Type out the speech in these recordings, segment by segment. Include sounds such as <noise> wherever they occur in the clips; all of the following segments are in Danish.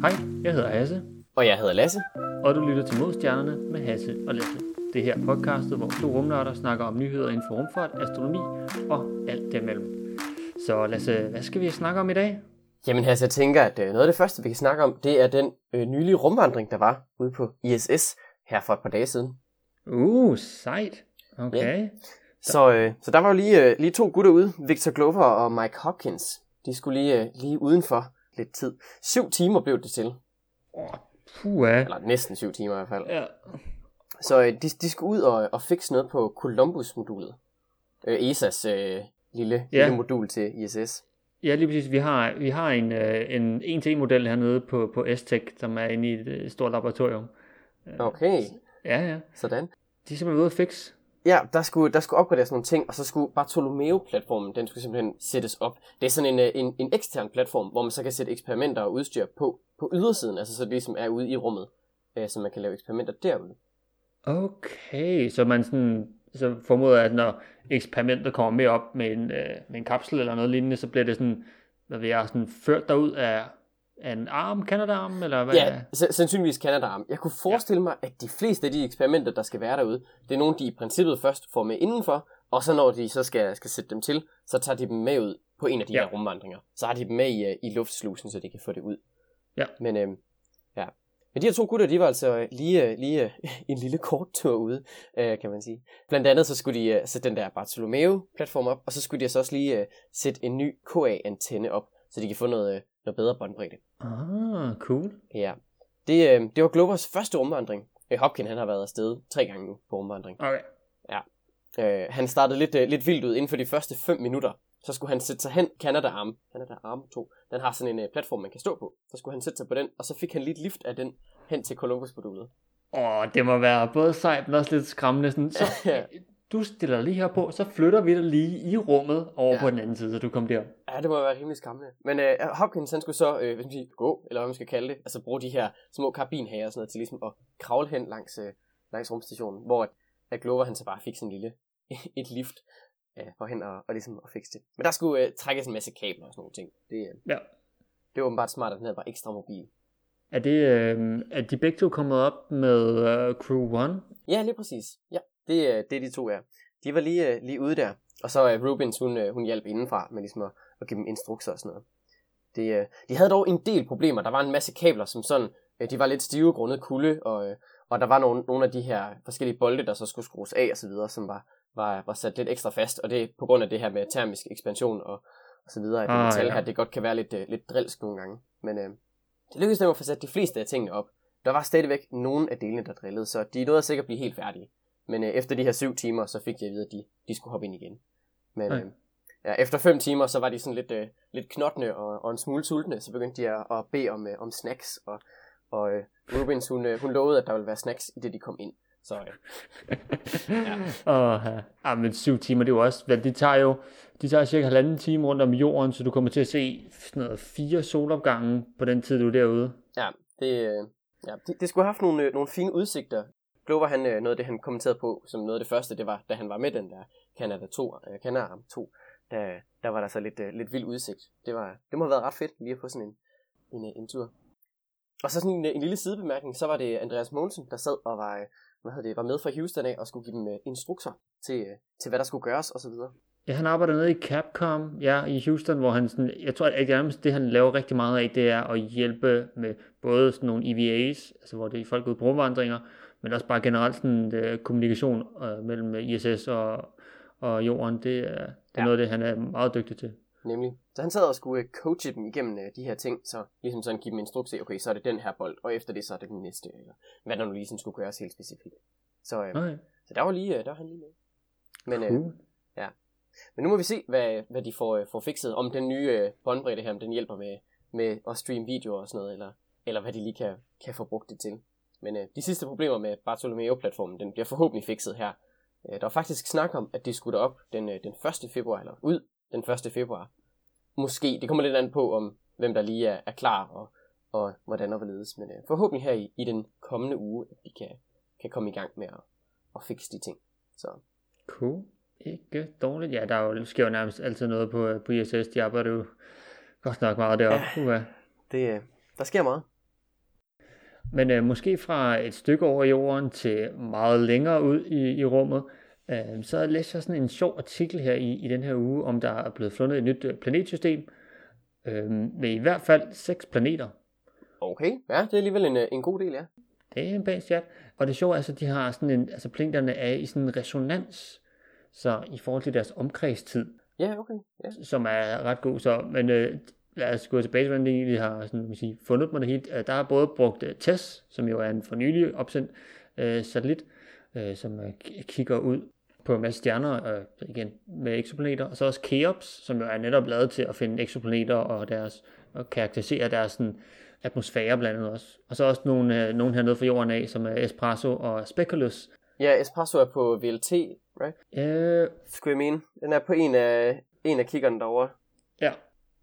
Hej, jeg hedder Hasse, Og jeg hedder Lasse. og du lytter til Modstjernerne med Hasse og Lasse. Det her podcastet, hvor to rumnørder snakker om nyheder inden for rumfart, astronomi og alt derimellem. Så Lasse, hvad skal vi snakke om i dag? Jamen Hasse, jeg tænker, at øh, noget af det første, vi kan snakke om, det er den øh, nylige rumvandring, der var ude på ISS her for et par dage siden. Uh, sejt. Okay. Så, øh, så der var jo lige, øh, lige to gutter ude, Victor Glover og Mike Hopkins. De skulle lige, øh, lige udenfor lidt tid. Syv timer blev det til. Åh, puha. Eller næsten syv timer i hvert fald. Ja. Så øh, de, de skulle ud og, og fikse noget på Columbus-modulet. Øh, ESA's øh, lille, Ja. lille modul til ISS. ja, lige præcis. Vi har, vi har en, øh, en 1T-model hernede på, på S-Tech, som er inde i et øh, stort laboratorium. Okay, Ja, ja. sådan. De er simpelthen ude at fikse. Ja, der skulle, der skulle opgraderes nogle ting, og så skulle Bartolomeo-platformen, den skulle simpelthen sættes op. Det er sådan en, øh, en, en ekstern platform, hvor man så kan sætte eksperimenter og udstyr på, på ydersiden, altså så det ligesom er ude i rummet, øh, så man kan lave eksperimenter derude. Okay, så man sådan, så formoder at når eksperimentet kommer med op med en, øh, med en kapsel eller noget lignende, så bliver det sådan, hvad ved jeg, sådan ført derud af, af en arm, Canada-arm, eller hvad? Ja, sandsynligvis Canada-arm. Jeg kunne forestille mig, at de fleste af de eksperimenter, der skal være derude, det er nogle, de i princippet først får med indenfor, og så når de så skal, skal sætte dem til, så tager de dem med ud på en af de Ja. her rumvandringer. Så har de dem med i, øh, i luftslusen, så de kan få det ud. Ja. Men, øh, ja. Men de her to gutter, de var altså lige, øh, lige øh, <laughs> en lille kort tur ude, øh, kan man sige. Blandt andet så skulle de øh, sætte den der Bartolomeo-platform op, og så skulle de så også lige øh, sætte en ny KA-antenne op, så de kan få noget, noget bedre båndbredde. Ah, cool. Ja. Det, øh, det var Glovers første rumvandring. Øh, Hopkin han har været afsted tre gange nu på rumvandring. Okay. Øh, han startede lidt, øh, lidt vildt ud. Inden for de første 5 minutter, så skulle han sætte sig hen. Canada Arm, Canada Arm 2, den har sådan en øh, platform, man kan stå på. Så skulle han sætte sig på den, og så fik han lige et lift af den hen til Columbus-modulet. Åh, det må være både sejt, men også lidt skræmmende. Sådan, så, <laughs> Ja. Du stiller dig lige her på, så flytter vi dig lige i rummet over Ja. på den anden side, så du kommer der. Ja, det må være rimelig skræmmende. Men øh, Hopkins, han skulle så, øh, hvad skal man sige, gå, eller hvad man skal kalde det, altså bruge de her små karbinhager og sådan noget, til ligesom at kravle hen langs, øh, langs rumstationen, hvor at, at Glover, han så bare fik sådan en lille, <laughs> et lift øh, for hen og, og ligesom at fikse det. Men der skulle øh, trækkes en masse kabler og sådan nogle ting. Det, øh, Ja. det var åbenbart smart, at den her var ekstra mobil. Er det, øh, er de begge to kommet op med øh, Crew 1? Ja, lige præcis. Ja, det, øh, det er de to er. De var lige, øh, lige ude der. Og så øh, Rubens, hun, hun hjalp indenfra med ligesom at, at give dem instrukser og sådan noget. Det, de havde dog en del problemer. Der var en masse kabler, som sådan, de var lidt stive grundet kulde, og, og der var nogle, nogle af de her forskellige bolde, der så skulle skrues af og så videre, som var, var, var sat lidt ekstra fast. Og det er på grund af det her med termisk ekspansion og, og så videre, at det Ah, metal ja. her, det godt kan være lidt, lidt drilsk nogle gange. Men øh, det lykkedes dem at få sat de fleste af tingene op. Der var stadigvæk nogle af delene, der drillede, så de nåede sikkert at blive helt færdige. Men øh, efter de her syv timer, så fik de at vide, at de, de skulle hoppe ind igen. Men øh, ja, efter fem timer, så var de sådan lidt, øh, lidt knottende og, og en smule sultne, så begyndte de at, at bede om, øh, om snacks, og, og øh, Rubens, hun, øh, hun lovede, at der ville være snacks, i det de kom ind. Så øh, <laughs> Og ja. ah, men syv timer, det er jo også, hvad, de tager jo, de tager cirka halvanden time rundt om jorden, så du kommer til at se sådan noget fire solopgange på den tid, du er derude. ja, det, øh, ja, det, det skulle have haft nogle, øh, nogle fine udsigter. Glover, han, øh, noget af det, han kommenterede på, som noget af det første, det var, da han var med den der Canada 2, Canada 2, der, der var der så lidt, øh, lidt vild udsigt. Det, var, det må have været ret fedt lige at få sådan en, en, øh, en tur. Og så sådan en, en lille sidebemærkning, så var det Andreas Mogensen, der sad og var, hvad hedder det, var med fra Houston af og skulle give dem instrukser til, til, hvad der skulle gøres osv. Ja, han arbejder nede i Capcom, ja, i Houston, hvor han sådan, jeg tror, at nærmest det, han laver rigtig meget af, det er at hjælpe med både sådan nogle EVAs, altså hvor det er folk ud på rumvandringer, men også bare generelt sådan uh, kommunikation uh, mellem ISS og, og jorden, det er, det er Ja. noget af det, han er meget dygtig til. Nemlig. Så han sad og skulle øh, coache dem igennem øh, de her ting, så ligesom sådan give dem instruks til, okay, så er det den her bold, og efter det, så er det den næste, eller hvad der nu lige sådan skulle gøres helt specifikt. Så, øh, Okay, så der var lige, øh, der var han lige med. Men, øh, cool. men nu må vi se, hvad, hvad de får, øh, får fikset, om den nye øh, båndbredde her, om den hjælper med, med at streame videoer og sådan noget, eller, eller hvad de lige kan, kan få brugt det til. Men øh, de sidste problemer med Bartolomeo-platformen, den bliver forhåbentlig fikset her. Øh, der var faktisk snak om, at de skulle derop den, øh, den 1. februar, eller ud den 1. februar. Måske, det kommer lidt an på, om hvem der lige er, er klar, og, og hvordan og hvorledes. Men øh, forhåbentlig her i, i den kommende uge, at vi kan, kan komme i gang med at, at fikse de ting. Så Cool. Ikke dårligt. Ja, der er jo, sker jo nærmest altid noget på, på ISS. De arbejder jo godt nok meget deroppe. Ja, uh. det, øh, der sker meget. Men øh, måske fra et stykke over jorden til meget længere ud i, i rummet, øh, så læste jeg sådan en sjov artikel her i, i den her uge, om der er blevet fundet et nyt øh, planetsystem, øh, med i hvert fald seks planeter. Okay, ja, det er alligevel en, øh, en god del, ja. Det er en pæn chat. Og det sjove er, at de har sådan en, altså planeterne er i sådan en resonans, så i forhold til deres omkredstid, Ja, okay. Ja. som er ret god. Så, men øh, lad os gå tilbage til, hvordan de egentlig har sådan, man sige, fundet på det hele. Øh, Der er både brugt uh, TESS, som jo er en for nylig opsendt uh, satellit, uh, som uh, kigger ud på en masse stjerner, uh, igen med eksoplaneter, og så også Keops, som jo er netop lavet til at finde eksoplaneter og deres og karakterisere deres sådan, atmosfære blandt andet også. Og så også nogle, uh, nogle hernede fra jorden af, som er Espresso og Speculus. Ja, Espresso er på VLT, right? Uh, Skulle jeg mene. Den er på en af, en af kiggerne derovre. Ja,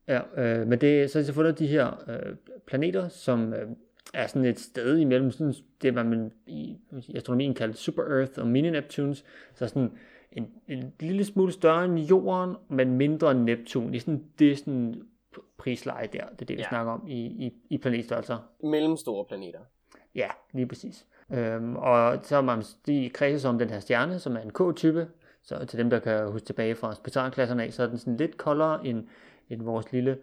ja øh, men det, så har de så fundet de her øh, planeter, som øh, er sådan et sted imellem sådan det, man i, i astronomien kalder Super Earth og Mini Neptunes, så sådan en, en lille smule større end Jorden, men mindre end Neptun. Det er sådan, det er sådan prisleje der, det er det, vi Ja. snakker om i, i, i planetstørrelser. Mellemstore planeter. Ja, lige præcis. Øhm, og så er man, de kredser om den her stjerne, som er en K-type. Så til dem, der kan huske tilbage fra spetarklasserne af, så er den sådan lidt koldere end, end vores lille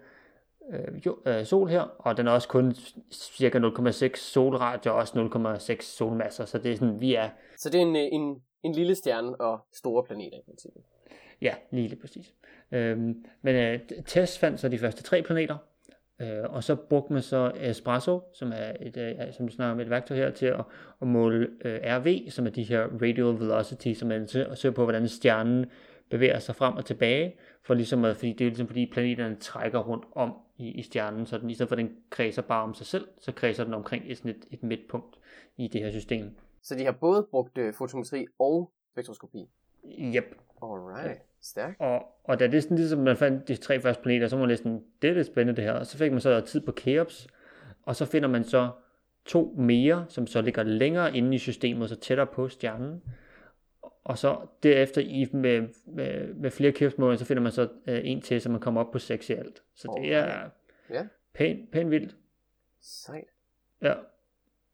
øh, jo, øh, sol her. Og den er også kun cirka 0,6 solradie og også 0,6 solmasser. Så det er sådan, vi er, Så det er en, øh, en, en lille stjerne og store planeter i princippet. ja, lige lidt præcis. Øhm, men øh, Tess fandt så de første tre planeter. Øh, og så brugte man så Espresso, som er et, øh, som snakker om et værktøj her, til at, at måle øh, RV, som er de her radial velocity, som er at se på, hvordan stjernen bevæger sig frem og tilbage, for ligesom at, fordi det er ligesom fordi planeterne trækker rundt om i, i stjernen, så den, i stedet for at den kredser bare om sig selv, så kredser den omkring et, sådan et, et midtpunkt i det her system. Så de har både brugt øh, fotometri og spektroskopi. Yep. Alright. Stærkt. Og, og da det er sådan ligesom, man fandt de tre første planeter, så var lidt sådan, det er lidt spændende det her. Og så fik man så tid på Keops, og så finder man så to mere, som så ligger længere inde i systemet, så tættere på stjernen. Og så derefter i, med, med, med flere keops så finder man så øh, en til, så man kommer op på seks i alt. Så det er Ja. pænt, pænt vildt. Sejt. Ja.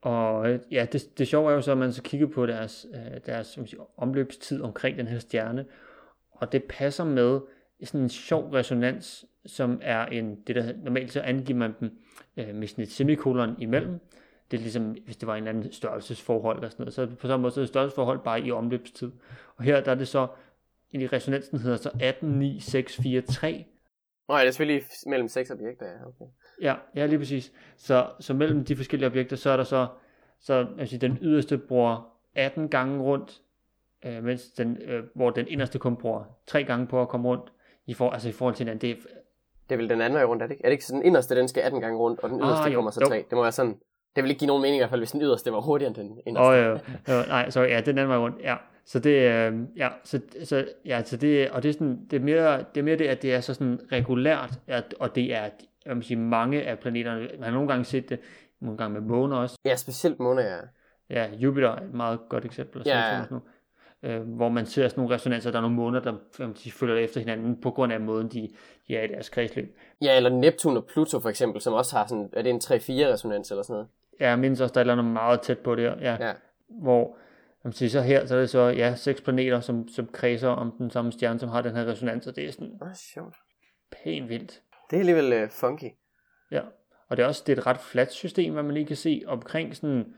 Og øh, ja, det, det sjove er jo så, at man så kigger på deres, øh, deres som siger, omløbstid omkring den her stjerne, og det passer med sådan en sjov resonans, som er en, det der normalt så angiver man dem øh, med sådan et semikolon imellem. Det er ligesom, hvis det var en eller anden størrelsesforhold eller sådan noget, så på samme måde så er det størrelsesforhold bare i omløbstid. Og her der er det så, i resonansen hedder så 189643, Nej, det er selvfølgelig mellem seks objekter, ja. Okay. Ja, ja, lige præcis. Så, så mellem de forskellige objekter, så er der så, så altså, den yderste bruger 18 gange rundt, øh, mens den, øh, hvor den inderste kun bruger 3 gange på at komme rundt, i, for, altså i forhold til hinanden. Det er, Det er vel den anden vej rundt, er det ikke? Er det ikke sådan, den inderste, den skal 18 gange rundt, og den Ah, yderste jo, kommer så jo. 3? Det må være sådan, det vil ikke give nogen mening i hvert fald, hvis den yderste var hurtigere end den inderste. og, øh, øh, nej, sorry, ja, det den anden vej rundt, ja. Så det, øh, ja, så, så, ja, så det, og det er sådan, det er mere, det er mere det, at det er så sådan regulært, at, og det er, jeg vil sige, mange af planeterne, man har nogle gange set det, nogle gange med måner også, Ja, specielt måneder, ja. Ja, Jupiter er et meget godt eksempel. Ja, ja. noget. Øh, hvor man ser sådan nogle resonanser, der er nogle måneder, der hvad man siger, følger efter hinanden på grund af måden, de, de er i deres kredsløb. Ja, eller Neptun og Pluto for eksempel, som også har sådan, er det en 3-4 resonans eller sådan noget? Jeg mindes også, der er et eller andet meget tæt på det. Ja, Ja. Hvor man siger, så her, så er det så ja, seks planeter, som, som kredser om den samme stjerne, som har den her resonans, og det er sådan Åh, sjovt. pænt vildt. Det er alligevel uh, funky. Ja, og det er også det er et ret fladt system, hvad man lige kan se omkring sådan,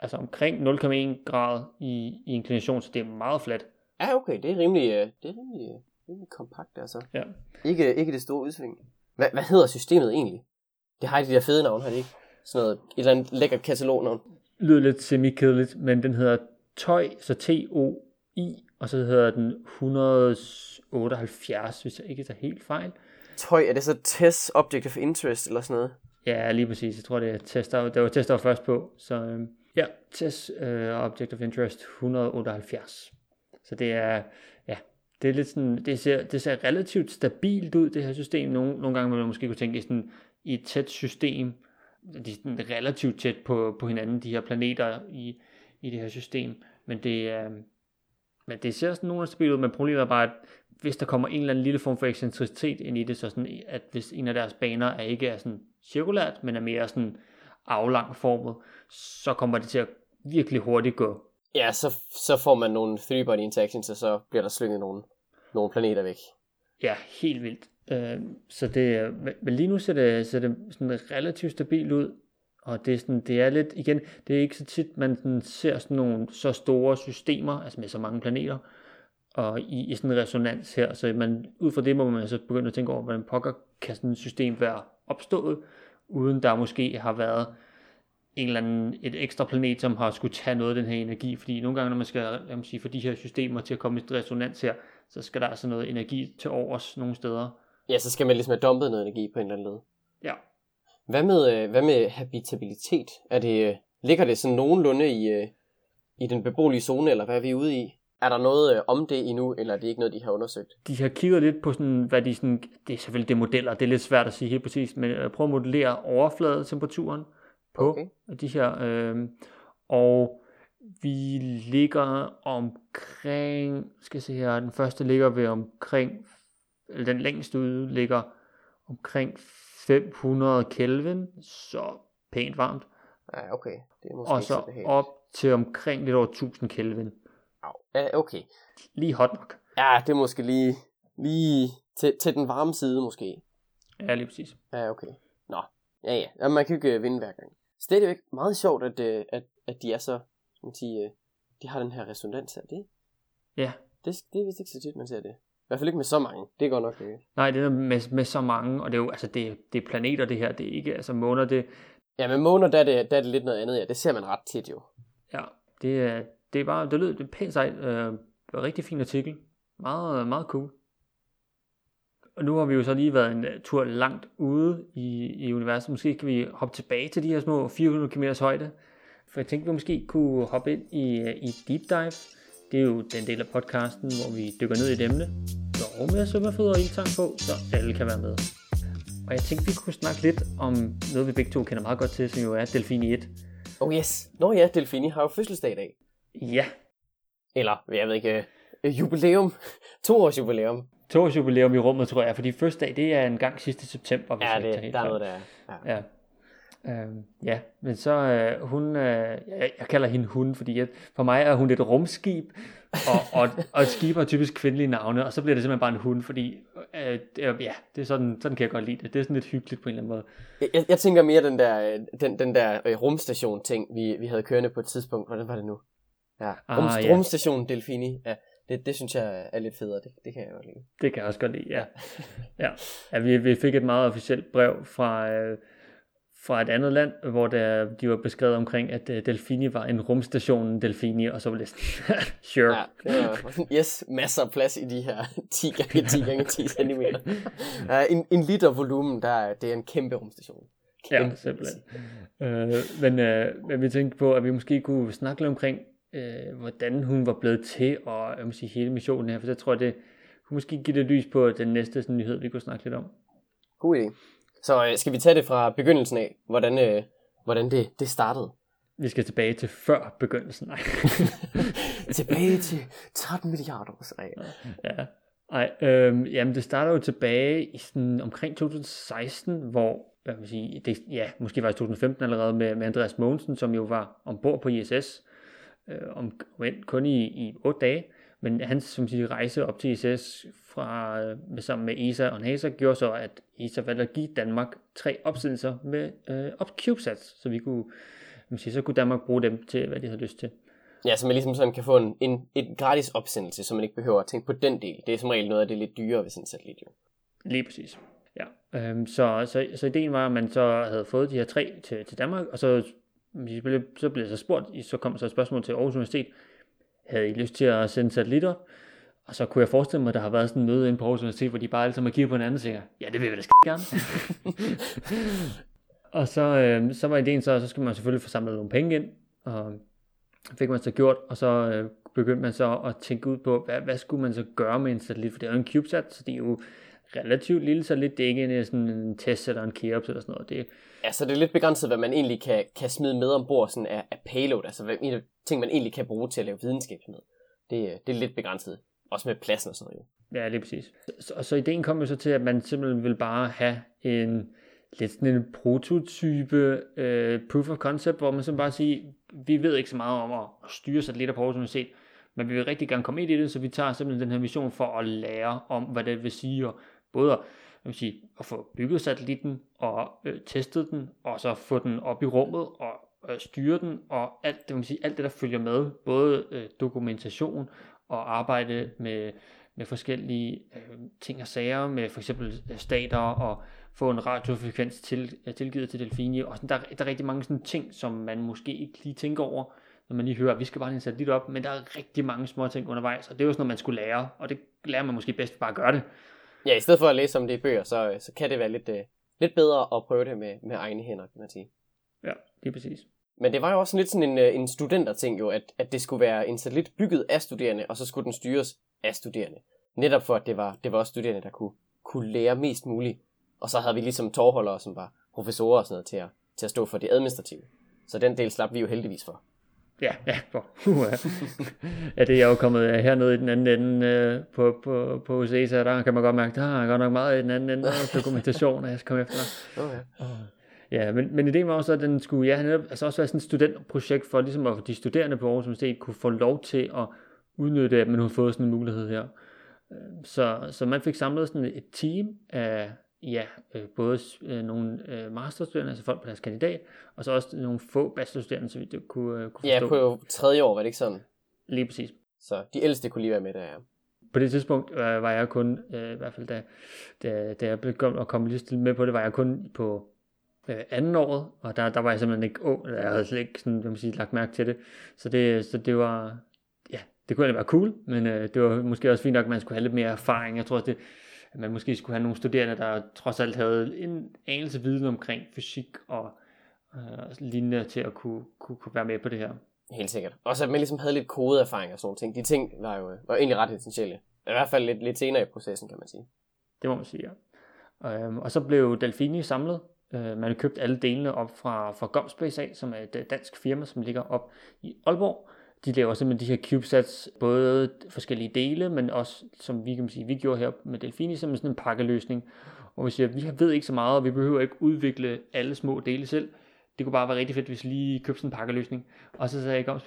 altså omkring 0,1 grad i, i inklination, så det er meget fladt. Ja, okay, det er rimelig, uh, det er rimelig, uh, rimelig kompakt, altså. Ja. Ikke, ikke det store udsving. Hvad, hvad hedder systemet egentlig? Det har de der fede navn, har det ikke? Sådan noget, et eller andet lækkert katalognavn. lyder lidt semi-kedeligt, men den hedder TOI, så T-O-I, og så hedder den 178, hvis jeg ikke tager helt fejl. Tøj, er det så Test Object of Interest eller sådan noget? Ja, lige præcis. Jeg tror, det er tester, det var tester først på. Så øhm, ja, test uh, Object of Interest 178. Så det er, ja, det er lidt sådan, det ser, det ser relativt stabilt ud, det her system. Nogle, nogle gange vil man måske kunne tænke i, sådan, i et tæt system, de er sådan relativt tæt på, på hinanden, de her planeter i, i det her system. Men det er, Men det ser sådan nogenlunde stabilt ud, men problemet er bare, at hvis der kommer en eller anden lille form for ekscentricitet ind i det, så sådan, at hvis en af deres baner er ikke er sådan cirkulært, men er mere sådan aflang formet, så kommer det til at virkelig hurtigt gå. Ja, så, så får man nogle three-body interactions, og så bliver der slynget nogle, nogle planeter væk. Ja, helt vildt. Øh, så det, men lige nu ser det, ser det sådan relativt stabilt ud, og det er, sådan, det er lidt, igen, det er ikke så tit, man sådan ser sådan nogle så store systemer, altså med så mange planeter, og i, i sådan en resonans her, så man, ud fra det må man så begynde at tænke over, hvordan pokker kan sådan et system være opstået, uden der måske har været en eller anden, et ekstra planet, som har skulle tage noget af den her energi, fordi nogle gange, når man skal lad mig sige, få de her systemer til at komme i resonans her, så skal der altså noget energi til overs nogle steder. Ja, så skal man ligesom have dumpet noget energi på en eller anden led. Ja. Hvad med, øh, hvad med habitabilitet? Er det, øh, ligger det sådan nogenlunde i, øh, i den beboelige zone, eller hvad er vi ude i? Er der noget om det endnu, eller er det ikke noget, de har undersøgt? De har kigget lidt på sådan, hvad de sådan, det er selvfølgelig det modeller, det er lidt svært at sige helt præcis, men prøv at modellere overfladetemperaturen på okay. de her, øh, og vi ligger omkring, skal jeg se her, den første ligger ved omkring, eller den længste ude ligger omkring 500 Kelvin, så pænt varmt. Ja, okay. Det er måske og så, så op til omkring lidt over 1000 Kelvin. Ja, okay. Lige hot nok. Ja, det er måske lige, lige til, til den varme side måske. Ja, lige præcis. Ja, okay. Nå, ja ja, Jamen, man kan jo ikke øh, vinde hver gang. Stadigvæk meget sjovt, at, øh, at, at de er så, man sige, øh, de har den her resonans her. Det, ja. Det, det er vist ikke så tit, man ser det. I hvert fald ikke med så mange. Det går nok ikke. Nej, det er med, med så mange, og det er jo, altså det, det er planeter det her, det er ikke, altså måner det... Ja, men måner, der er det, der er det lidt noget andet, ja. Det ser man ret tit jo. Ja, det er, det er bare, det lyder, det er pænt sejt, øh, rigtig fin artikel. Meget, meget cool. Og nu har vi jo så lige været en uh, tur langt ude i, i universet. Måske kan vi hoppe tilbage til de her små 400 km højde. For jeg tænkte, vi måske kunne hoppe ind i, uh, i Deep Dive. Det er jo den del af podcasten, hvor vi dykker ned i et emne. Og med svømmefødder og ildtang på, så alle kan være med. Og jeg tænkte, vi kunne snakke lidt om noget, vi begge to kender meget godt til, som jo er Delfini 1. Oh yes. Nå ja, Delfini har jo fødselsdag i dag. Ja. Eller, jeg ved ikke, uh, jubilæum. <laughs> to års jubilæum. To års jubilæum i rummet, tror jeg, fordi første dag, det er en gang sidste september. Hvis ja, det, helt der er noget, der er. Ja. ja. Øh, ja, men så øh, hun, øh, jeg, jeg kalder hende hun, fordi jeg, for mig er hun et rumskib, og, og, og et skib har typisk kvindelige navne, og så bliver det simpelthen bare en hund, fordi øh, ja, det er sådan, sådan kan jeg godt lide det. Det er sådan lidt hyggeligt på en eller anden måde. Jeg, jeg tænker mere den der, den, den der øh, rumstation ting, vi, vi havde kørende på et tidspunkt. Hvordan var det nu? Ja, ah, ja. rumstation Delfini. Ja, det, det synes jeg er lidt federe. Det, det kan jeg godt lide. Det kan jeg også godt lide, ja. <laughs> ja. ja vi, vi fik et meget officielt brev fra... Øh, fra et andet land, hvor der, de var beskrevet omkring, at uh, Delfini var en rumstation Delfini, og så var det sådan, <laughs> sure. Ja, var, yes, masser af plads i de her <laughs> 10 gange 10 gange 10 cm. Uh, en, en liter volumen, der, det er en kæmpe rumstation. Kæmpe ja, simpelthen. Uh, men, uh, men vi tænkte på, at vi måske kunne snakke lidt omkring, uh, hvordan hun var blevet til, og jeg må sige, hele missionen her, for jeg tror, det kunne måske give det lys på den næste sådan, nyhed, vi kunne snakke lidt om. God idé. Så øh, skal vi tage det fra begyndelsen af, hvordan, øh, hvordan det, det startede? Vi skal tilbage til før begyndelsen. Nej. <laughs> tilbage til 13 milliarder år. Nej. Ja. Ej, øhm, jamen det starter jo tilbage i sådan omkring 2016, hvor hvad man sige, det, ja, måske var det 2015 allerede med, med Andreas Mogensen, som jo var ombord på ISS, øh, om, kun i, i 8 dage. Men hans som siger, rejse op til ISS fra, med, sammen med ESA og NASA gjorde så, at ESA valgte at give Danmark tre opsendelser med øh, op CubeSats, så vi kunne, man siger, så kunne Danmark bruge dem til, hvad de havde lyst til. Ja, så man ligesom sådan kan få en, en, en gratis opsendelse, så man ikke behøver at tænke på den del. Det er som regel noget af det lidt dyrere ved sådan en satellit. Jo. Lige præcis. Ja, øhm, så, så, så ideen var, at man så havde fået de her tre til, til Danmark, og så, så blev så spurgt, så kom så et spørgsmål til Aarhus Universitet, havde I lyst til at sende satellitter? Og så kunne jeg forestille mig, at der har været sådan en møde inde på Aarhus Universitet, hvor de bare alle sammen har kigget på hinanden og siger, ja, det vil vi da gerne. <laughs> og så, øh, så var ideen så, så skulle man selvfølgelig få samlet nogle penge ind, og fik man så gjort, og så øh, begyndte man så at tænke ud på, hvad, hvad skulle man så gøre med en satellit, for det er jo en CubeSat, så det er jo relativt lille satellit, det er ikke en, sådan en test eller en Keops eller sådan noget. Det... Ja, så det er lidt begrænset, hvad man egentlig kan, kan smide med ombord sådan af, af payload, altså hvad, ting, man egentlig kan bruge til at lave videnskab med. det, det er lidt begrænset. Også med pladsen og sådan noget. Ja, det er præcis. Så, så ideen kom jo så til, at man simpelthen vil bare have en lidt sådan en prototype øh, proof of concept, hvor man så bare siger, vi ved ikke så meget om at styre satellitter på Aarhus Universitet, men vi vil rigtig gerne komme ind i det, så vi tager simpelthen den her mission for at lære om, hvad det vil sige, og både at, vil sige, at få bygget satellitten og øh, testet den, og så få den op i rummet og øh, styre den, og alt det, vil sige, alt det, der følger med, både øh, dokumentation og arbejde med, med forskellige øh, ting og sager, med for eksempel øh, stater og få en radiofrekvens til, øh, tilgivet til Delfini. Og sådan, der, der er rigtig mange sådan ting, som man måske ikke lige tænker over, når man lige hører, at vi skal bare lige sætte lidt op, men der er rigtig mange små ting undervejs, og det er jo sådan noget, man skulle lære, og det lærer man måske bedst bare at gøre det. Ja, i stedet for at læse om det i bøger, så, så kan det være lidt, lidt bedre at prøve det med, med egne hænder, kan man sige. Ja, det er præcis. Men det var jo også lidt sådan en, en studenterting jo, at, at det skulle være en satellit bygget af studerende, og så skulle den styres af studerende. Netop for, at det var, det var også studerende, der kunne, kunne lære mest muligt. Og så havde vi ligesom tårholdere, som var professorer og sådan noget, til at, til at stå for det administrative. Så den del slap vi jo heldigvis for. Ja, ja, for, uh, ja, det er jo kommet hernede i den anden ende øh, på, på, på UCESA, der kan man godt mærke, der er godt nok meget i den anden ende af dokumentation, og jeg skal komme efter. Okay. Ja, men, men ideen var også, at den skulle ja, altså også være sådan et studentprojekt for ligesom at de studerende på Aarhus Universitet kunne få lov til at udnytte, at man har fået sådan en mulighed her. Øh, så, så man fik samlet sådan et team af ja, øh, både øh, nogle masterstuderende, altså folk på deres kandidat, og så også nogle få bachelorstuderende, så vi det kunne, kunne forstå. Ja, på tredje år, var det ikke sådan? Lige præcis. Så de ældste kunne lige være med der, ja. På det tidspunkt øh, var jeg kun, øh, i hvert fald da, da, da jeg begyndte at komme lige med på det, var jeg kun på øh, anden året, og der, der var jeg simpelthen ikke ung, jeg havde slet ikke sådan, man sige, lagt mærke til det. Så det, så det var, ja, det kunne være cool, men øh, det var måske også fint nok, at man skulle have lidt mere erfaring. Jeg tror også, det, at man måske skulle have nogle studerende, der trods alt havde en anelse viden omkring fysik og øh, lignende til at kunne, kunne, kunne være med på det her. Helt sikkert. Også at man ligesom havde lidt kodeerfaring og sådan nogle ting. De ting var jo var egentlig ret essentielle. I hvert fald lidt, lidt senere i processen, kan man sige. Det må man sige, ja. Øhm, og så blev Delfini samlet. Øh, man har købt alle delene op fra, fra Gomspace af, som er et øh, dansk firma, som ligger op i Aalborg de laver simpelthen de her CubeSats, både forskellige dele, men også, som vi kan sige, vi gjorde her med Delfini, som sådan en pakkeløsning, hvor vi siger, vi ved ikke så meget, og vi behøver ikke udvikle alle små dele selv. Det kunne bare være rigtig fedt, hvis vi lige købte sådan en pakkeløsning. Og så sagde jeg om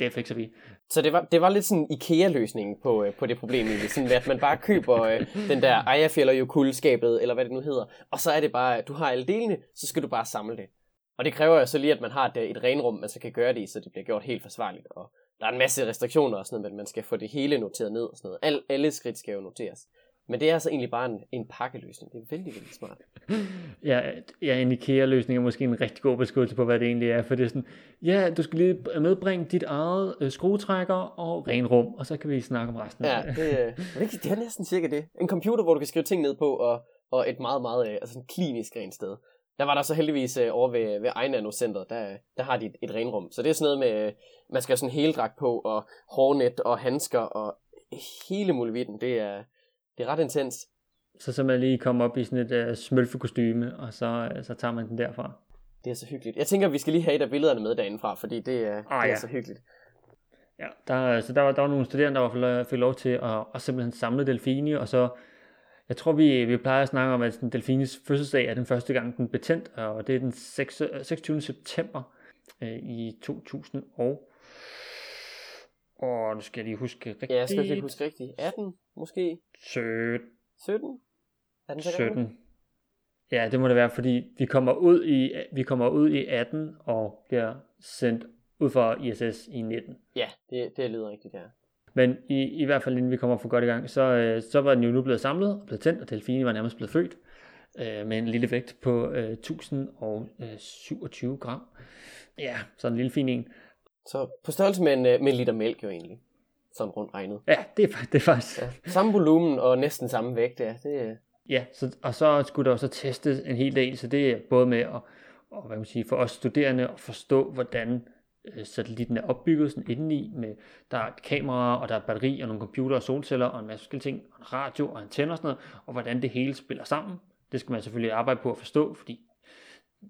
det fikser vi. Så det var, det var lidt sådan IKEA-løsningen på, øh, på det problem, egentlig. Sådan, at man bare køber øh, den der Eyjafjallajökull-skabet, eller hvad det nu hedder, og så er det bare, at du har alle delene, så skal du bare samle det. Og det kræver jo så lige, at man har et, et renrum, man så kan gøre det i, så det bliver gjort helt forsvarligt. Og der er en masse restriktioner og sådan noget, men man skal få det hele noteret ned og sådan noget. Al, alle skridt skal jo noteres. Men det er altså egentlig bare en, en pakkeløsning. Det er vældig, vældig smart. <laughs> Ja, ja en IKEA-løsning er måske en rigtig god beskrivelse på, hvad det egentlig er. For det er sådan, ja, du skal lige medbringe dit eget øh, skruetrækker og renrum, og så kan vi snakke om resten. Ja, det, øh, det, det er næsten cirka det. En computer, hvor du kan skrive ting ned på, og, og et meget, meget øh, altså en klinisk rent sted. Der var der så heldigvis øh, over ved, ved Ejnano Center, der, der har de et, et renrum. Så det er sådan noget med, øh, man skal have sådan en heldragt på, og hårnet og handsker, og hele muligheden. Det er, det er ret intens. Så så man lige kommer op i sådan et uh, smølfekostyme, og så, uh, så tager man den derfra. Det er så hyggeligt. Jeg tænker, vi skal lige have et af billederne med derindefra, fordi det, uh, ah, det er ja. så hyggeligt. Ja, der, så der, var, der var nogle studerende, der fik lov til at, at simpelthen samle delfini, og så jeg tror, vi, vi plejer at snakke om, at Delfines fødselsdag er den første gang, den blev tændt, og det er den 6, 26. september øh, i 2000 og... Og nu skal jeg lige huske rigtigt. Ja, jeg skal lige huske rigtigt. 18 måske? 17. 17? Er den 17. Ja, det må det være, fordi vi kommer ud i, vi kommer ud i 18 og bliver sendt ud fra ISS i 19. Ja, det, det lyder rigtigt, ja. Men i, i hvert fald inden vi kommer for godt i gang, så, øh, så var den jo nu blevet samlet og blevet tændt, og Delfini var nærmest blevet født øh, med en lille vægt på øh, 1027 gram. Ja, så en lille fin en. Så på størrelse med en, øh, med en liter mælk jo egentlig, sådan rundt regnet. Ja, det er, det er faktisk... Ja, samme volumen og næsten samme vægt, ja. Det, Ja, så, og så skulle der også testes en hel del, så det er både med at, og, hvad man sige, for os studerende at forstå, hvordan Øh, satellitten er opbygget sådan indeni, med, der er kameraer, og der er batteri, og nogle computer og solceller, og en masse forskellige ting, og en radio og antenner og sådan noget, og hvordan det hele spiller sammen. Det skal man selvfølgelig arbejde på at forstå, fordi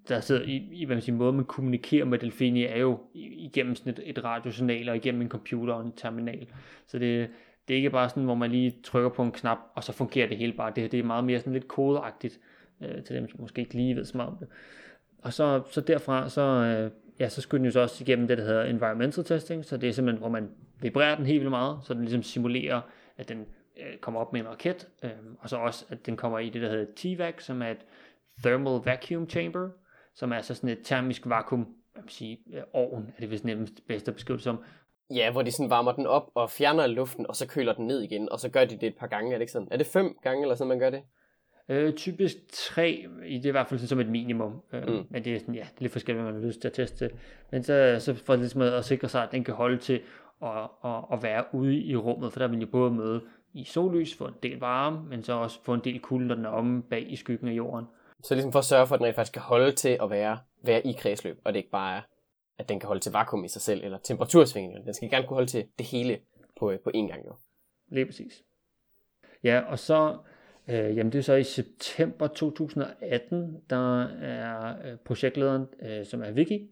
der sidder i, i hvad man siger, måde, man kommunikerer med Delfini, er jo igennem sådan et, et radiosignal og igennem en computer og en terminal. Så det, det er ikke bare sådan, hvor man lige trykker på en knap, og så fungerer det hele bare. Det, det er meget mere sådan lidt kodeagtigt, øh, til dem, som måske ikke lige ved så meget om det. Og så, så derfra, så, øh, ja, så skulle den jo så også igennem det, der hedder environmental testing, så det er simpelthen, hvor man vibrerer den helt vildt meget, så den ligesom simulerer, at den øh, kommer op med en raket, øh, og så også, at den kommer i det, der hedder TVAC, som er et Thermal Vacuum Chamber, som er så sådan et termisk vakuum, jeg vil sige, ovn er det vist nemmest bedst at beskrive som. Ja, hvor de sådan varmer den op og fjerner luften, og så køler den ned igen, og så gør de det et par gange, er det ikke sådan? Er det fem gange, eller sådan man gør det? Øh, typisk tre, i det er i hvert fald sådan som et minimum. Øh, mm. Men det er, sådan, ja, det er lidt forskelligt, hvad man har lyst til at teste. Men så, så for ligesom at sikre sig, at den kan holde til at, at, at være ude i rummet, for der vil jo både møde i sollys, få en del varme, men så også få en del kulde, når den er omme bag i skyggen af jorden. Så ligesom for at sørge for, at den rent faktisk kan holde til at være, være i kredsløb, og det ikke bare er, at den kan holde til vakuum i sig selv, eller temperatursvingninger. Den skal gerne kunne holde til det hele på, øh, på én gang jo. Lige præcis. Ja, og så, øh, jamen det er så i september 2018, der er øh, projektlederen, øh, som er Vicky,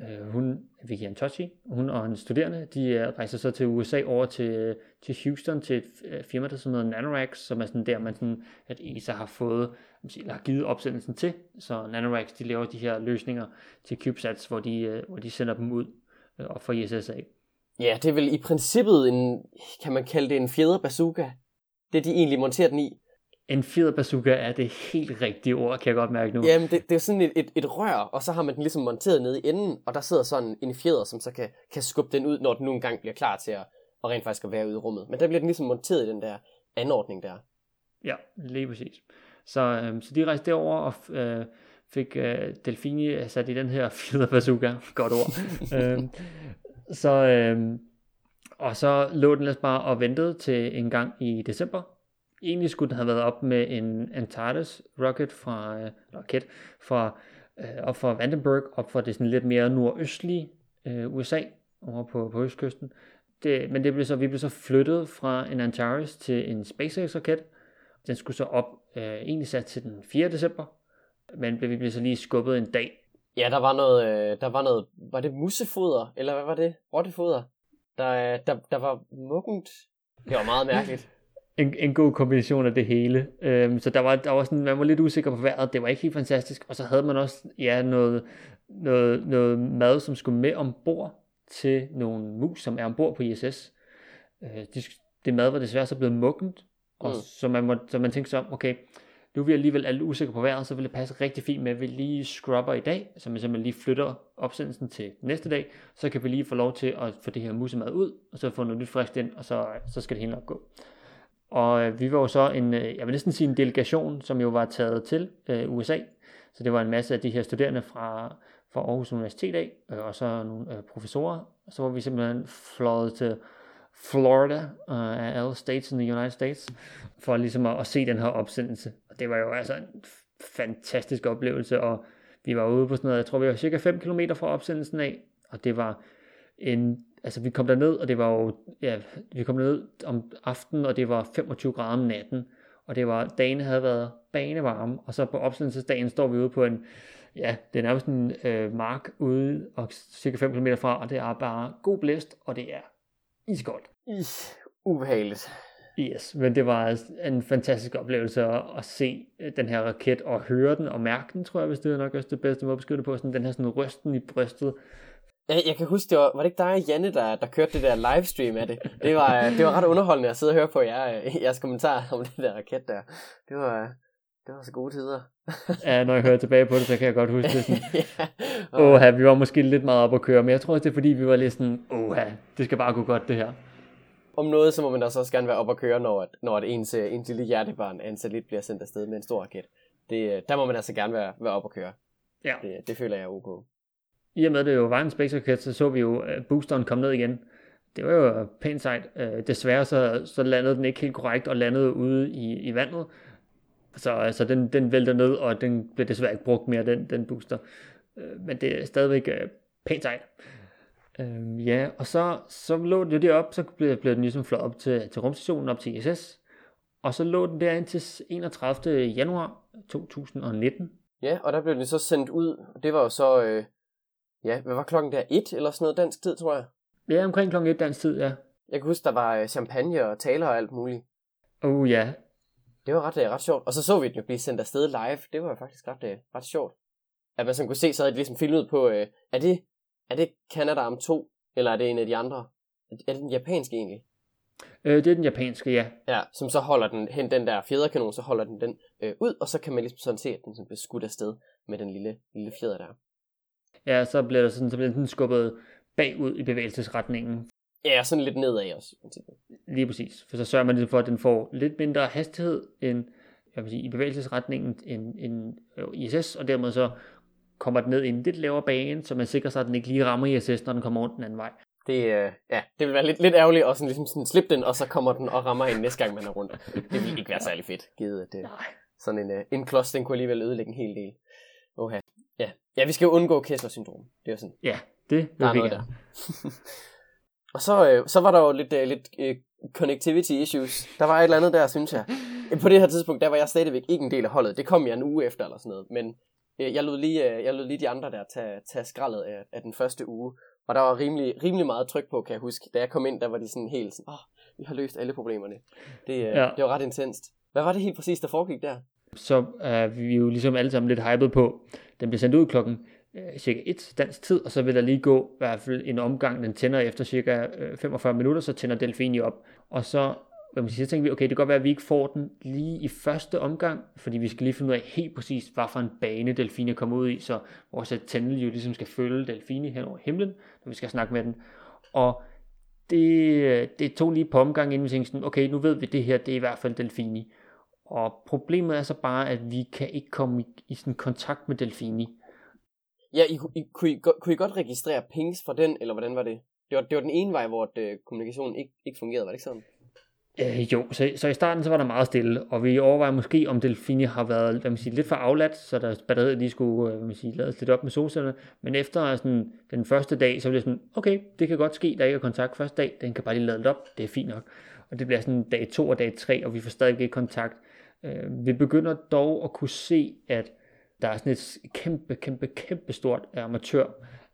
øh, hun, Vicky Antochi, hun og hendes studerende, de øh, rejser så til USA over til, øh, til Houston til et firma, der hedder Nanorax, som er sådan der, man sådan, at ESA har fået, eller har givet opsendelsen til. Så Nanorax, de laver de her løsninger til CubeSats, hvor de, øh, hvor de sender dem ud øh, og får ISS af. Ja, det er vel i princippet en, kan man kalde det en fjeder bazooka. Det de egentlig monterer den i. En fjederbazooka er det helt rigtige ord, kan jeg godt mærke nu. Jamen, det, det er sådan et, et, et rør, og så har man den ligesom monteret nede i enden, og der sidder sådan en fjeder, som så kan, kan skubbe den ud, når den nu engang bliver klar til at, at rent faktisk at være ude i rummet. Men der bliver den ligesom monteret i den der anordning der. Ja, lige præcis. Så, øhm, så de rejste derover og øh, fik øh, Delfini sat i den her <laughs> fjederbazooka, godt ord. <laughs> øhm, så, øhm, og så lå den ellers bare og ventede til en gang i december, egentlig skulle den have været op med en Antares rocket fra, øh, rocket fra, øh, op fra Vandenberg, op fra det sådan lidt mere nordøstlige øh, USA, over på, på østkysten. Det, men det blev så, vi blev så flyttet fra en Antares til en SpaceX-raket. Den skulle så op, øh, egentlig sat til den 4. december, men vi blev så lige skubbet en dag. Ja, der var noget, øh, der var noget, var det mussefoder, eller hvad var det? Rottefoder? Der, der, der var muggent. Det var meget mærkeligt <laughs> en, en god kombination af det hele. Øhm, så der var, der var sådan, man var lidt usikker på vejret, det var ikke helt fantastisk, og så havde man også ja, noget, noget, noget mad, som skulle med ombord til nogle mus, som er ombord på ISS. Øh, de, det mad var desværre så blevet muggent, og mm. så, man må, så man tænkte så, okay, nu er vi alligevel alle usikre på vejret, så vil det passe rigtig fint med, at vi lige scrubber i dag, så man simpelthen lige flytter opsendelsen til næste dag, så kan vi lige få lov til at få det her musemad ud, og så få noget nyt frisk ind, og så, så skal det hele nok gå. Og øh, vi var jo så en, øh, jeg vil næsten sige en delegation, som jo var taget til øh, USA. Så det var en masse af de her studerende fra, fra Aarhus Universitet af, øh, og så nogle øh, professorer. Så var vi simpelthen fløjet til Florida uh, af alle states in the United States, for ligesom at, at se den her opsendelse. Og det var jo altså en fantastisk oplevelse, og vi var ude på sådan noget, jeg tror vi var cirka 5 km fra opsendelsen af, og det var en altså vi kom derned, og det var jo, ja, vi kom ned om aftenen, og det var 25 grader om natten, og det var, dagen havde været banevarme, og så på opsendelsesdagen står vi ude på en, ja, det er nærmest en øh, mark ude, og cirka 5 km fra, og det er bare god blæst, og det er iskoldt. Is, ubehageligt. Yes, men det var en fantastisk oplevelse at, at se øh, den her raket og høre den og mærke den, tror jeg, hvis det er nok også det bedste måde at beskrive det på. Sådan den her sådan rysten i brystet, jeg, jeg kan huske, det var, var det ikke dig og Janne, der, der kørte det der livestream af det? Det var, det var ret underholdende at sidde og høre på jer, jeres kommentarer om det der raket der. Det var, det var så gode tider. ja, når jeg hører tilbage på det, så kan jeg godt huske det sådan, <laughs> ja. åh, vi var måske lidt meget op at køre, men jeg tror også, det er fordi, vi var lidt sådan, åh, det skal bare gå godt det her. Om noget, så må man også gerne være op at køre, når, når det ens, ens lille hjertebarn, en satellit, bliver sendt afsted med en stor raket. Det, der må man altså gerne være, være op at køre. Ja. Det, det føler jeg er ok i og med, at det jo var en Space Rocket, så så vi jo uh, boosteren komme ned igen. Det var jo pænt sejt. Desværre så, så landede den ikke helt korrekt og landede ude i, i vandet. Så altså, den, den vælter ned, og den blev desværre ikke brugt mere, den, den booster. Uh, men det er stadigvæk uh, pænt sejt. Uh, ja, og så, så lå den jo derop, så blev, blev den ligesom flået op til, til rumstationen, op til ISS. Og så lå den der indtil 31. januar 2019. Ja, og der blev det så sendt ud, det var jo så, øh, ja, hvad var klokken der? Et eller sådan noget dansk tid, tror jeg. Ja, omkring klokken 1 dansk tid, ja. Jeg kan huske, der var øh, champagne og taler og alt muligt. Oh ja, Det var ret, øh, ret sjovt. Og så så vi den jo blive sendt afsted live. Det var faktisk ret, øh, ret sjovt. At man sådan kunne se, så havde de ligesom filmet på, øh, er det, er det Canada om 2, eller er det en af de andre? Er det den japanske egentlig? øh, det er den japanske, ja. Ja, som så holder den hen den der fjederkanon, så holder den den øh, ud, og så kan man ligesom sådan se, at den sådan bliver skudt afsted med den lille, lille fjeder der. Ja, så bliver der sådan, så bliver den skubbet bagud i bevægelsesretningen. Ja, sådan lidt nedad også. Lige præcis. For så sørger man ligesom for, at den får lidt mindre hastighed end, jeg vil sige, i bevægelsesretningen end, end øh, ISS, og dermed så kommer den ned i en lidt lavere bane, så man sikrer sig, at den ikke lige rammer ISS, når den kommer rundt den anden vej. Det, øh, ja, det vil være lidt, lidt ærgerligt at sådan, ligesom sådan slippe den, og så kommer den og rammer en næste gang, man er rundt. Det vil ikke være særlig fedt, givet at det, Nej. sådan en, øh, en klods, den kunne alligevel ødelægge en hel del. Oha. Ja. ja, vi skal jo undgå Kessler-syndrom. Det er jo sådan. Ja, det er vil vi gerne. <laughs> og så, øh, så var der jo lidt, øh, lidt øh, connectivity issues. Der var et eller andet der, synes jeg. <laughs> På det her tidspunkt, der var jeg stadigvæk ikke en del af holdet. Det kom jeg en uge efter eller sådan noget. Men øh, jeg, lod lige, øh, jeg lod lige de andre der tage, tage skraldet af, af den første uge. Og der var rimelig, rimelig meget tryk på, kan jeg huske. Da jeg kom ind, der var de sådan helt sådan, åh, oh, vi har løst alle problemerne. Det, øh, Ja. det var ret intenst. Hvad var det helt præcis, der foregik der? Så er vi jo ligesom alle sammen lidt hyped på. Den bliver sendt ud klokken øh, cirka 1 dansk tid, og så vil der lige gå i hvert fald en omgang, den tænder efter cirka øh, 45 minutter, så tænder Delfini op. Og så, hvad man siger, så tænker vi, okay, det kan godt være, at vi ikke får den lige i første omgang, fordi vi skal lige finde ud af helt præcis, hvad for en bane Delfini kommer ud i, så vores antenne jo ligesom skal følge Delfini hen over himlen, når vi skal snakke med den. Og det, det tog lige på omgang, inden vi tænkte sådan, okay, nu ved vi det her, det er i hvert fald Delfini. Og problemet er så bare, at vi kan ikke komme i, i sådan kontakt med Delfini. Ja, I, I, kunne, I, kunne I godt registrere pings fra den, eller hvordan var det? Det var, det var den ene vej, hvor det, øh, kommunikationen ikke, ikke fungerede, var det ikke sådan? Øh, jo, så, så i starten så var der meget stille, og vi overvejer måske, om Delfini har været hvad man siger, lidt for afladt, så der batteriet lige skulle øh, hvad man siger, lades lidt op med solcellerne. Men efter sådan, den første dag, så blev det sådan, okay, det kan godt ske, der ikke er kontakt første dag, den kan bare lige lade lidt op, det er fint nok. Og det bliver sådan dag 2 og dag 3, og vi får stadig ikke kontakt. Øh, vi begynder dog at kunne se, at der er sådan et kæmpe, kæmpe, kæmpe stort øh, amatør,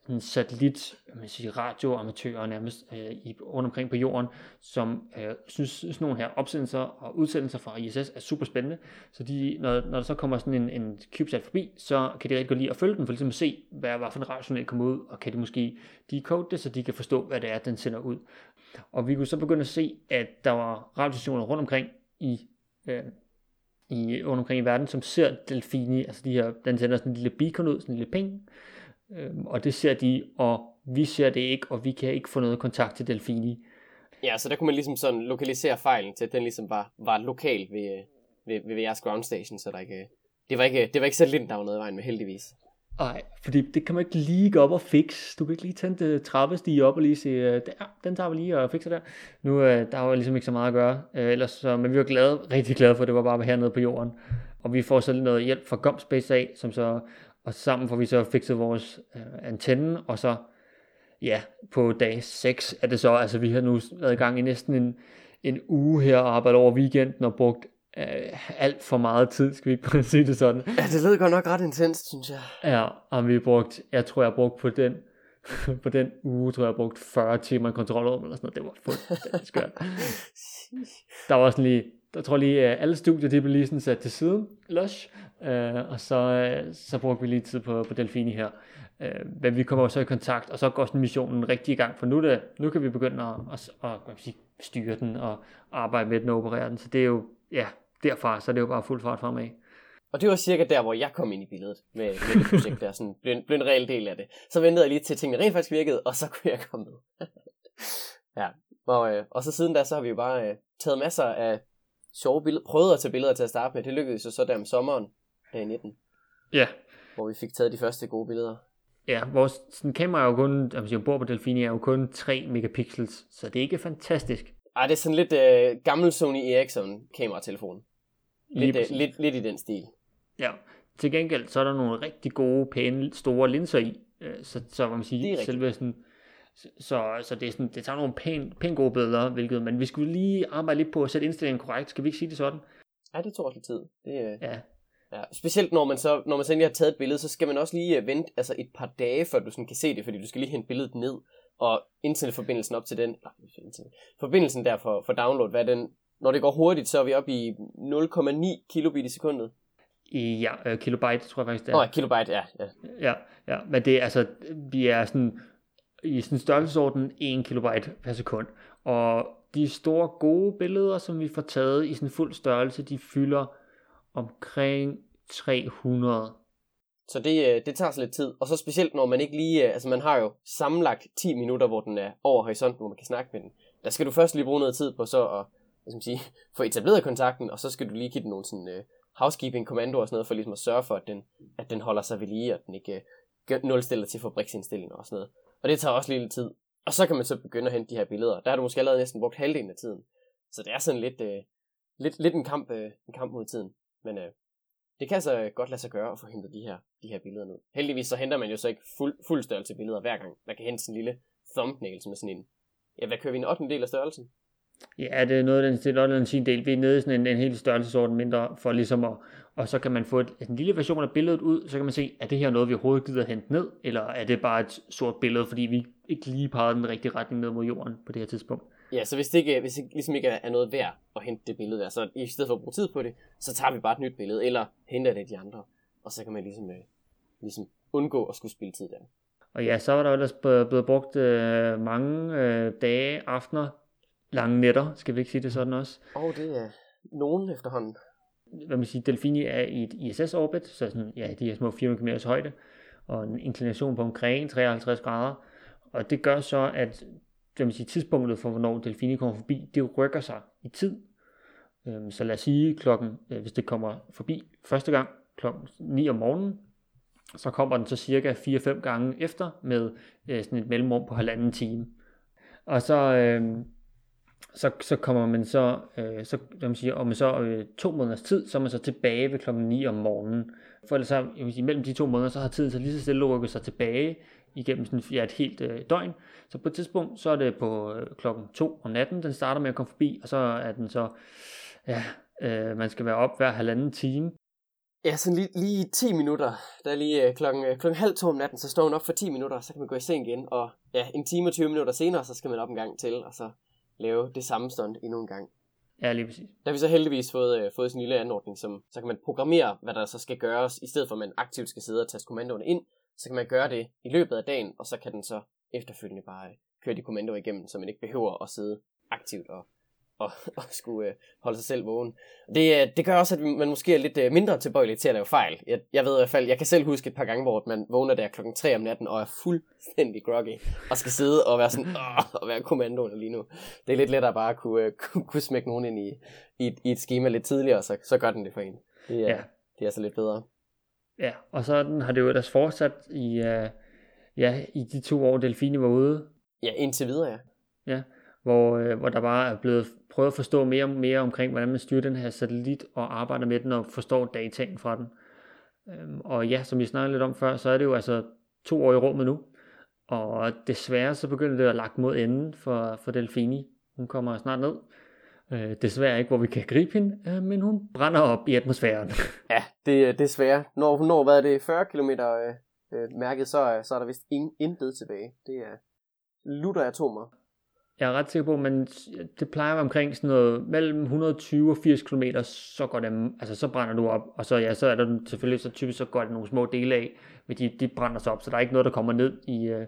en satellit, man siger, radioamatører nærmest øh, i, rundt omkring på jorden, som øh, synes, sådan nogle her opsendelser og udsendelser fra ISS er super spændende. Så de, når, når der så kommer sådan en, en CubeSat forbi, så kan de rigtig godt lide at følge den, for ligesom at se, hvad, hvad for en radiojournal kommer ud, og kan de måske decode det, så de kan forstå, hvad det er, den sender ud. Og vi kunne så begynde at se, at der var radiostationer rundt omkring i, øh, i, rundt omkring i verden, som ser Delfini, altså de her, den sender sådan en lille beacon ud, sådan en lille ping, øhm, og det ser de, og vi ser det ikke, og vi kan ikke få noget kontakt til Delfini. Ja, så der kunne man ligesom sådan lokalisere fejlen til, at den ligesom var, var lokal ved, ved, ved, ved jeres ground station, så der ikke, det var ikke, det var ikke satellitten, der var noget i vejen med, heldigvis. Nej, fordi det kan man ikke lige gå op og fikse. Du kan ikke lige tænde trappestige op og lige sige, øh, der, den tager vi lige og fikser der. Nu øh, der var ligesom ikke så meget at gøre, øh, ellers så, men vi var glade, rigtig glade for, at det var bare hernede på jorden. Og vi får så noget hjælp fra Gomspace af, som så, og sammen får vi så fikset vores øh, antenne, og så, ja, på dag 6 er det så, altså vi har nu været i gang i næsten en, en uge her og arbejdet over weekenden og brugt øh, alt for meget tid, skal vi ikke sige det sådan. Ja, det lød godt nok ret intenst, synes jeg. Ja, og vi brugt, jeg tror jeg har brugt på den, <laughs> på den uge, tror jeg jeg brugt 40 timer i kontrolrum eller sådan noget. Det var fuldstændig skørt. <laughs> Der var sådan lige, der tror lige, at alle studier, de blev lige sådan sat til siden, lush, øh, og så, øh, så brugte vi lige tid på, på Delfini her. Øh, men vi kommer så i kontakt, og så går sådan missionen rigtig i gang, for nu, det, nu kan vi begynde at, at, at, at styre den og arbejde med den og operere den. Så det er jo, ja, derfra, så er det jo bare fuld fart fremad. Og det var cirka der, hvor jeg kom ind i billedet med, med det projekt der, sådan blev, en- blev en reel del af det. Så ventede jeg lige til, tingene rent faktisk virkede, og så kunne jeg komme med. <laughs> ja, og, øh, og så siden da, så har vi jo bare øh, taget masser af sjove billeder, prøvet at tage billeder til at starte med. Det lykkedes jo så der om sommeren, dag 19, Ja, hvor vi fik taget de første gode billeder. Ja, vores sådan, kamera er jo kun, altså bor på Delfini er jo kun 3 megapixels, så det er ikke fantastisk. Ej, det er sådan lidt øh, gammel Sony Ericsson kameratelefon. Lidt, øh, lidt, lidt i den stil. Ja. Til gengæld, så er der nogle rigtig gode, pæne, store linser i, øh, så, så hvad man er siger, selve sådan, så, så, det, er sådan, det tager nogle pæn, pæn gode billeder, hvilket, men vi skulle lige arbejde lidt på at sætte indstillingen korrekt, skal vi ikke sige det sådan? Ja, det tog også lidt tid. Det, øh, Ja. Ja, specielt når man så, når man så endelig har taget et billede, så skal man også lige øh, vente altså et par dage, før du sådan kan se det, fordi du skal lige hente billedet ned, og internetforbindelsen op til den, nej, internet, forbindelsen der for, for download, hvad den, når det går hurtigt, så er vi oppe i 0,9 kilobit i sekundet. Ja, øh, kilobyte, tror jeg faktisk det er. oh, kilobyte, ja. ja. Ja, ja, men det er altså, vi er sådan i sådan størrelsesorden 1 kilobyte per sekund. Og de store gode billeder, som vi får taget i sådan fuld størrelse, de fylder omkring 300. Så det, øh, det tager så lidt tid. Og så specielt, når man ikke lige... øh, Altså, man har jo sammenlagt 10 minutter, hvor den er over horisonten, hvor man kan snakke med den. Der skal du først lige bruge noget tid på så at hvad skal man sige, <laughs> få etableret kontakten, og så skal du lige give den nogle sådan, øh, uh, housekeeping-kommandoer og sådan noget, for ligesom at sørge for, at den, at den holder sig ved lige, og den ikke uh, nulstiller til fabriksindstillinger og sådan noget. Og det tager også lige lidt tid. Og så kan man så begynde at hente de her billeder. Der har du måske allerede næsten brugt halvdelen af tiden. Så det er sådan lidt, uh, lidt, lidt en, kamp, uh, en kamp mod tiden. Men uh, det kan så godt lade sig gøre at få hentet de her, de her billeder ned. Heldigvis så henter man jo så ikke fuld, fuld størrelse billeder hver gang. Man kan hente sådan en lille thumbnail, som er sådan en, ja, hvad kører vi, en 8. del af størrelsen? Ja, det er noget den stille eller sin del. Vi er nede i sådan en, en helt størrelsesorden mindre, for ligesom at, og så kan man få et, en lille version af billedet ud, så kan man se, er det her noget, vi overhovedet gider hente ned, eller er det bare et sort billede, fordi vi ikke lige pegede den rigtige retning ned mod jorden på det her tidspunkt. Ja, så hvis det, ikke, hvis det ligesom ikke er noget værd at hente det billede der, så i stedet for at bruge tid på det, så tager vi bare et nyt billede, eller henter det af de andre, og så kan man ligesom, øh, ligesom undgå at skulle spille tid der. Og ja, så var der ellers blevet blevet brugt øh, mange øh, dage, aftener, lange nætter, skal vi ikke sige det sådan også. Og det er nogen efterhånden. Hvad man siger, Delfini er i et ISS-orbit, så sådan, ja, de er små 400 km højde, og en inklination på omkring 53 grader. Og det gør så, at hvad man siger, tidspunktet for, hvornår Delfini kommer forbi, det rykker sig i tid. Øhm, Så lad os sige klokken, øh, hvis det kommer forbi første gang klokken 9 om morgenen, så kommer den så cirka 4-5 gange efter med øh, sådan et mellemrum på halvanden time. Og så, øh, så, så kommer man så, øh, så hvad man siger, om så øh, to måneders tid, så er man så tilbage ved klokken 9 om morgenen. For ellers så, jeg vil sige, mellem de to måneder, så har tiden så lige så stille rykket sig tilbage igennem sådan, ja, et helt øh, døgn. Så på et tidspunkt, så er det på øh, klokken 2 om natten, den starter med at komme forbi, og så er den så, ja, øh, man skal være op hver halvanden time. Ja, sådan lige, lige 10 minutter. Der er lige øh, klokken, øh, klokken halv to om natten, så står hun op for 10 minutter, så kan man gå i seng igen. Og ja, en time og 20 minutter senere, så skal man op en gang til, og så lave det samme stunt endnu en gang. Ja, lige præcis. Der har vi så heldigvis fået, øh, fået sådan en lille anordning, som så kan man programmere, hvad der så skal gøres, i stedet for at man aktivt skal sidde og taste kommandoerne ind, så kan man gøre det i løbet af dagen, og så kan den så efterfølgende bare øh, køre de kommandoer igennem, så man ikke behøver at sidde aktivt og, og, <laughs> og skulle øh, holde sig selv vågen. Det, øh, det gør også, at man måske er lidt øh, mindre tilbøjelig til at lave fejl. Jeg, jeg ved i hvert fald, jeg kan selv huske et par gange, hvor man vågner der klokken 3 om natten og er fuldstændig groggy, og skal sidde og være sådan, Åh, og være kommandoen lige nu. Det er lidt lettere bare at kunne, øh, kunne, kunne smække nogen ind i, i, et, i et schema lidt tidligere, så, så gør den det for en. Det er, Ja. det er altså lidt bedre. Ja, og sådan har det jo ellers fortsat i, uh, ja, i de to år, Delfini var ude, Ja, indtil videre, ja. ja, hvor, øh, hvor der bare er blevet prøve at forstå mere og mere omkring, hvordan man styrer den her satellit og arbejder med den og forstår dataen fra den. Øhm, og ja, som vi snakkede lidt om før, så er det jo altså to år i rummet nu, og desværre så begynder det at lagt mod enden for, for Delfini. Hun kommer snart ned. Øh, desværre ikke, hvor vi kan gribe hende, øh, men hun brænder op i atmosfæren. <laughs> Ja, det, er- det. Når hun når, hvad er det, 40 km øh, øh, mærket, så, så er der vist ingen, intet tilbage. Det er lutter atomer. Jeg er ret sikker på, men det plejer at være omkring sådan noget mellem 120 og 80 km, så går det, altså så brænder du op, og så, ja, så er der selvfølgelig så typisk, så går det nogle små dele af, men de, de brænder sig op, så der er ikke noget, der kommer ned i, øh,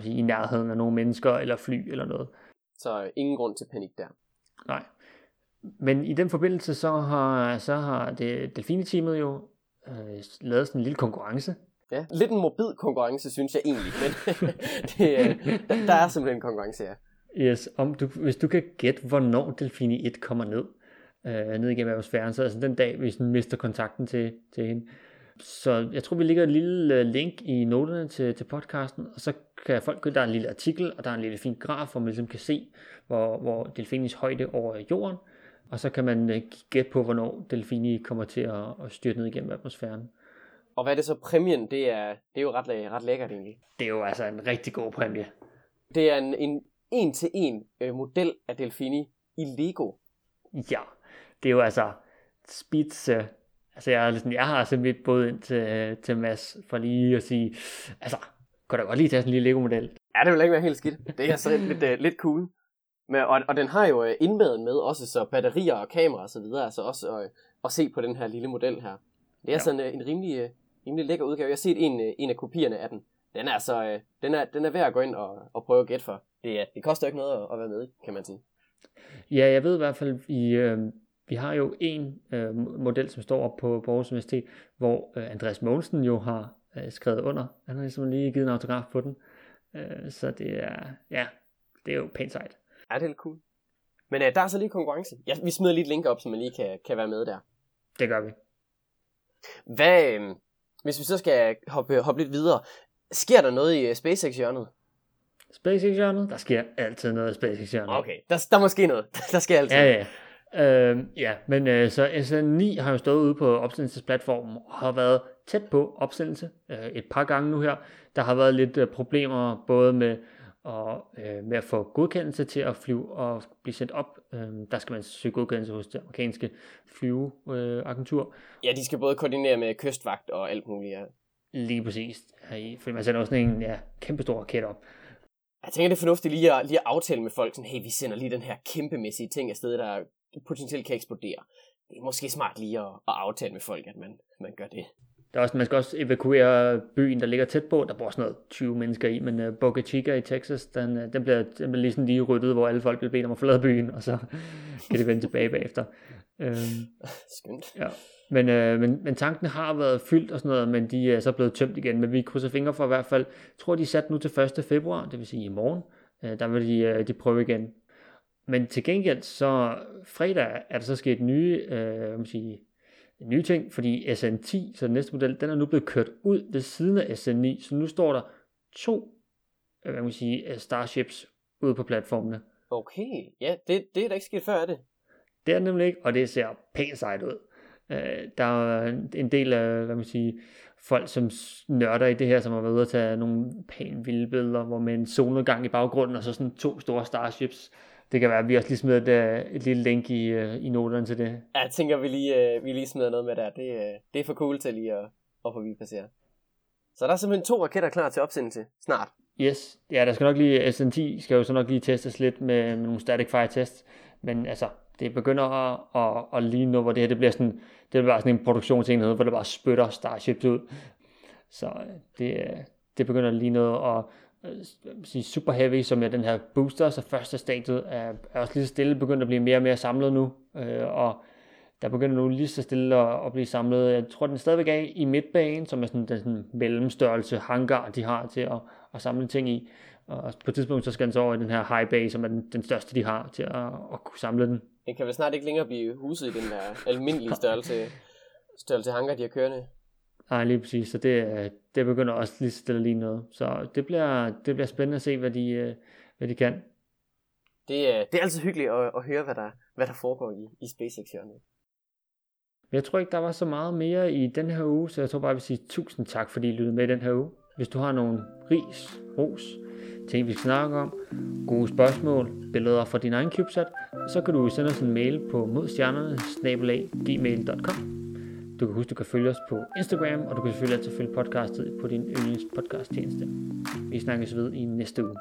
sige, i nærheden af nogle mennesker eller fly eller noget. Så øh, ingen grund til panik der. Nej. Men i den forbindelse, så har, så har det Delfine-teamet jo øh, lavet sådan en lille konkurrence. Ja, lidt en morbid konkurrence, synes jeg egentlig, men <laughs> det, øh, der, der er simpelthen en konkurrence, ja. Yes, om du, hvis du kan gætte, hvornår Delfini 1 kommer ned, øh, ned igennem atmosfæren, så altså den dag, vi sådan mister kontakten til, til hende. Så jeg tror, vi lægger et lille øh, link i noterne til, til podcasten, og så kan folk, der er en lille artikel, og der er en lille fin graf, hvor man ligesom kan se, hvor, hvor Delfinis højde over jorden, og så kan man øh, gætte på, hvornår Delfini kommer til at, at styrte ned igennem atmosfæren. Og hvad er det så præmien? Det er, det er jo ret, læ- ret lækkert egentlig. Det er jo altså en rigtig god præmie. Det er en, en en-til-en øh, model af Delfini i Lego. Ja, det er jo altså spidse, Altså, jeg, sådan, jeg har altså mit både ind til, til Mads for lige at sige, altså, kan da godt lige tage sådan en lille Lego-model. Ja, det vil ikke være helt skidt. Det er så lidt, uh, lidt cool. Men, og, og den har jo indmaden med også, så batterier og kamera og så videre, altså også uh, at se på den her lille model her. Det er ja. sådan uh, en rimelig, rimelig lækker udgave. Jeg har set en, en af kopierne af den. Den er altså, den er, den er værd at gå ind og, og prøve at gætte for. Det, det koster ikke noget at, at være med, kan man sige. Ja, jeg ved i hvert fald, i, øh, vi har jo en øh, model, som står op på, på Aarhus Universitet, hvor øh, Andreas Mogensen jo har øh, skrevet under. Han har ligesom lige givet en autograf på den. Øh, så det er, ja, det er jo pænt sejt. Ja, det er lidt cool. Men øh, der er så lige konkurrence. Ja, vi smider lige et link op, så man lige kan, kan være med der. Det gør vi. Hvad, øh, hvis vi så skal hoppe, hoppe lidt videre, sker der noget i uh, SpaceX-hjørnet? SpaceX-hjørnet? Der sker altid noget i SpaceX-hjørnet. Okay, der, der er måske noget. <laughs> Der sker altid Ja, ja. Øh, ja, men øh, så SN9 har jo stået ude på opsendelsesplatformen og har været tæt på opsendelse øh, et par gange nu her. Der har været lidt øh, problemer både med og øh, med at få godkendelse til at flyve og blive sendt op. Øh, der skal man søge godkendelse hos det amerikanske flyveagentur. Øh, Ja, de skal både koordinere med kystvagt og alt muligt. Ja. Lige præcis. Fordi man sender også sådan en ja, kæmpe stor raket op. Jeg tænker, det er fornuftigt lige at, lige at aftale med folk, sådan, hey, vi sender lige den her kæmpemæssige ting afsted, der potentielt kan eksplodere. Det er måske smart lige at, at aftale med folk, at man, man gør det. Der er også, man skal også evakuere byen, der ligger tæt på. Der bor sådan noget 20 mennesker i, men uh, Boca Chica i Texas, den, uh, den, bliver, den bliver ligesom lige ryddet, hvor alle folk bliver bedt om at forlade byen, og så <laughs> kan de vende tilbage bagefter. Øhm, <laughs> Skønt. ja. Men, øh, men, men tanken har været fyldt og sådan noget, men de er så blevet tømt igen. Men vi krydser fingre for i hvert fald, jeg tror de er sat nu til 1. februar, det vil sige i morgen. Øh, der vil de, øh, de prøve igen. Men til gengæld så fredag er der så sket nye, øh, man sige, nye ting, fordi SN10, så den næste model, den er nu blevet kørt ud ved siden af SN9, så nu står der to, øh, hvad man sige, Starships ude på platformene. Okay, ja, det, det er da ikke sket før, er det? Det er nemlig ikke, og det ser pænt sejt ud. Øh, der er en del af, hvad man siger, folk, som nørder i det her, som har været ude at tage nogle pæne vilde billeder, hvor med en solnedgang i baggrunden, og så sådan to store Starships. Det kan være, at vi også lige smider et, øh, et lille link i, øh, i noterne til det. Ja, jeg tænker, vi lige, øh, vi lige smider noget med der. Det, det er for cool til lige at, at få passere. Så der er simpelthen to raketter klar til opsendelse snart. Yes, ja, der skal nok lige, SN10 skal jo så nok lige testes lidt med, med nogle static fire tests, men altså, det begynder at, at, at ligne noget, hvor det her det bliver sådan, det bliver bare sådan en produktionsenhed, hvor det bare spytter Starships ud. Så det, det begynder at ligne noget, og øh, Øh, sige super heavy, som er den her booster, så første stadiet er, er også lige så stille begyndt at blive mere og mere samlet nu, øh, og der begynder nu lige så stille at, at blive samlet. Jeg tror, den stadigvæk er i midtbanen, som er sådan den sådan mellemstørrelse hangar, de har til at, at samle ting i. Og på et tidspunkt, så skal den så over i den her high bay, som er den, den største, de har til at, at kunne samle den. Den kan vel snart ikke længere blive huset i den her almindelige størrelse, størrelse hangar, de har kørende. Nej, lige præcis. Så det, det begynder også lige stille lige noget. Så det bliver, det bliver spændende at se, hvad de, øh, hvad de kan. Det, er, det er altid hyggeligt at, at høre, hvad der, hvad der foregår i, i SpaceX-hjørnet. Men jeg tror ikke, der var så meget mere i den her uge, så jeg tror bare, jeg vil sige tusind tak, fordi I lyttede med i den her uge. Hvis du har nogle ris, ros, ting vi skal snakke om, gode spørgsmål, billeder fra din egen CubeSat, så kan du sende os en mail på modstjernerne du kan huske, du kan følge os på Instagram, og du kan selvfølgelig altid følge podcastet på din yndlingspodcast tjeneste. Vi snakkes ved i næste uge.